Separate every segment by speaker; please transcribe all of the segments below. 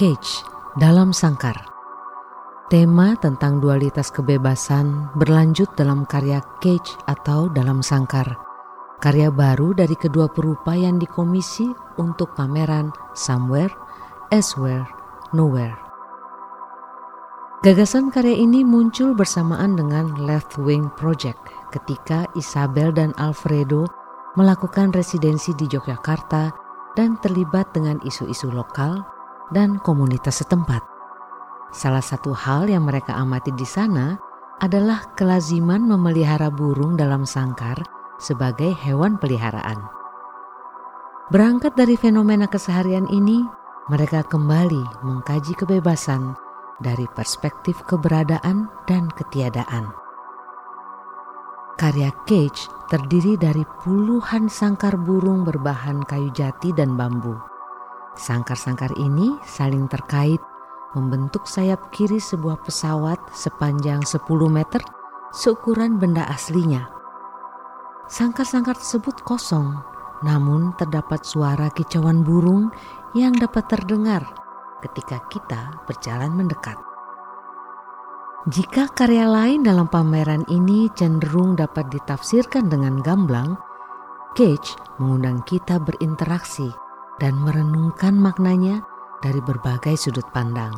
Speaker 1: Cage dalam sangkar. Tema tentang dualitas kebebasan berlanjut dalam karya Cage atau dalam sangkar. Karya baru dari kedua perupa yang dikomisi untuk pameran Somewhere, Elsewhere, Nowhere. Gagasan karya ini muncul bersamaan dengan Left Wing Project ketika Isabel dan Alfredo melakukan residensi di Yogyakarta dan terlibat dengan isu-isu lokal dan komunitas setempat. Salah satu hal yang mereka amati di sana adalah kelaziman memelihara burung dalam sangkar sebagai hewan peliharaan. Berangkat dari fenomena keseharian ini, mereka kembali mengkaji kebebasan dari perspektif keberadaan dan ketiadaan. Karya Cage terdiri dari puluhan sangkar burung berbahan kayu jati dan bambu. Sangkar-sangkar ini saling terkait membentuk sayap kiri sebuah pesawat sepanjang 10 meter seukuran benda aslinya. Sangkar-sangkar tersebut kosong, namun terdapat suara kicauan burung yang dapat terdengar ketika kita berjalan mendekat. Jika karya lain dalam pameran ini cenderung dapat ditafsirkan dengan gamblang, Cage mengundang kita berinteraksi dan merenungkan maknanya dari berbagai sudut pandang.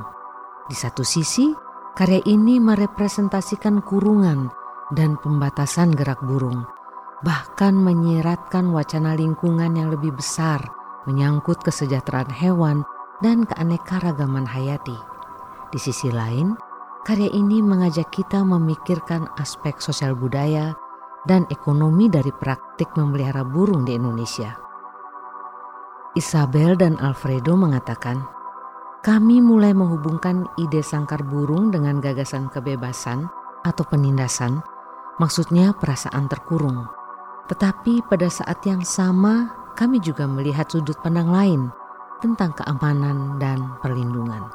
Speaker 1: Di satu sisi, karya ini merepresentasikan kurungan dan pembatasan gerak burung, bahkan menyiratkan wacana lingkungan yang lebih besar menyangkut kesejahteraan hewan dan keanekaragaman hayati. Di sisi lain, karya ini mengajak kita memikirkan aspek sosial budaya dan ekonomi dari praktik memelihara burung di Indonesia. Isabel dan Alfredo mengatakan, kami mulai menghubungkan ide sangkar burung dengan gagasan kebebasan atau penindasan, maksudnya perasaan terkurung. Tetapi pada saat yang sama, kami juga melihat sudut pandang lain tentang keamanan dan perlindungan.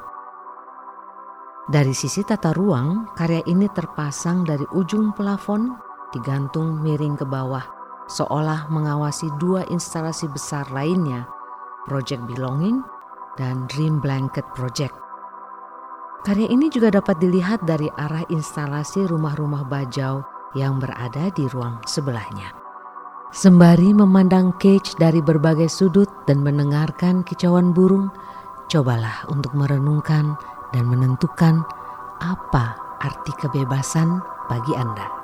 Speaker 1: Dari sisi tata ruang, karya ini terpasang dari ujung plafon digantung miring ke bawah, seolah mengawasi dua instalasi besar lainnya Project Belonging, dan Dream Blanket Project. Karya ini juga dapat dilihat dari arah instalasi rumah-rumah bajau yang berada di ruang sebelahnya. Sembari memandang cage dari berbagai sudut dan mendengarkan kicauan burung, cobalah untuk merenungkan dan menentukan apa arti kebebasan bagi Anda.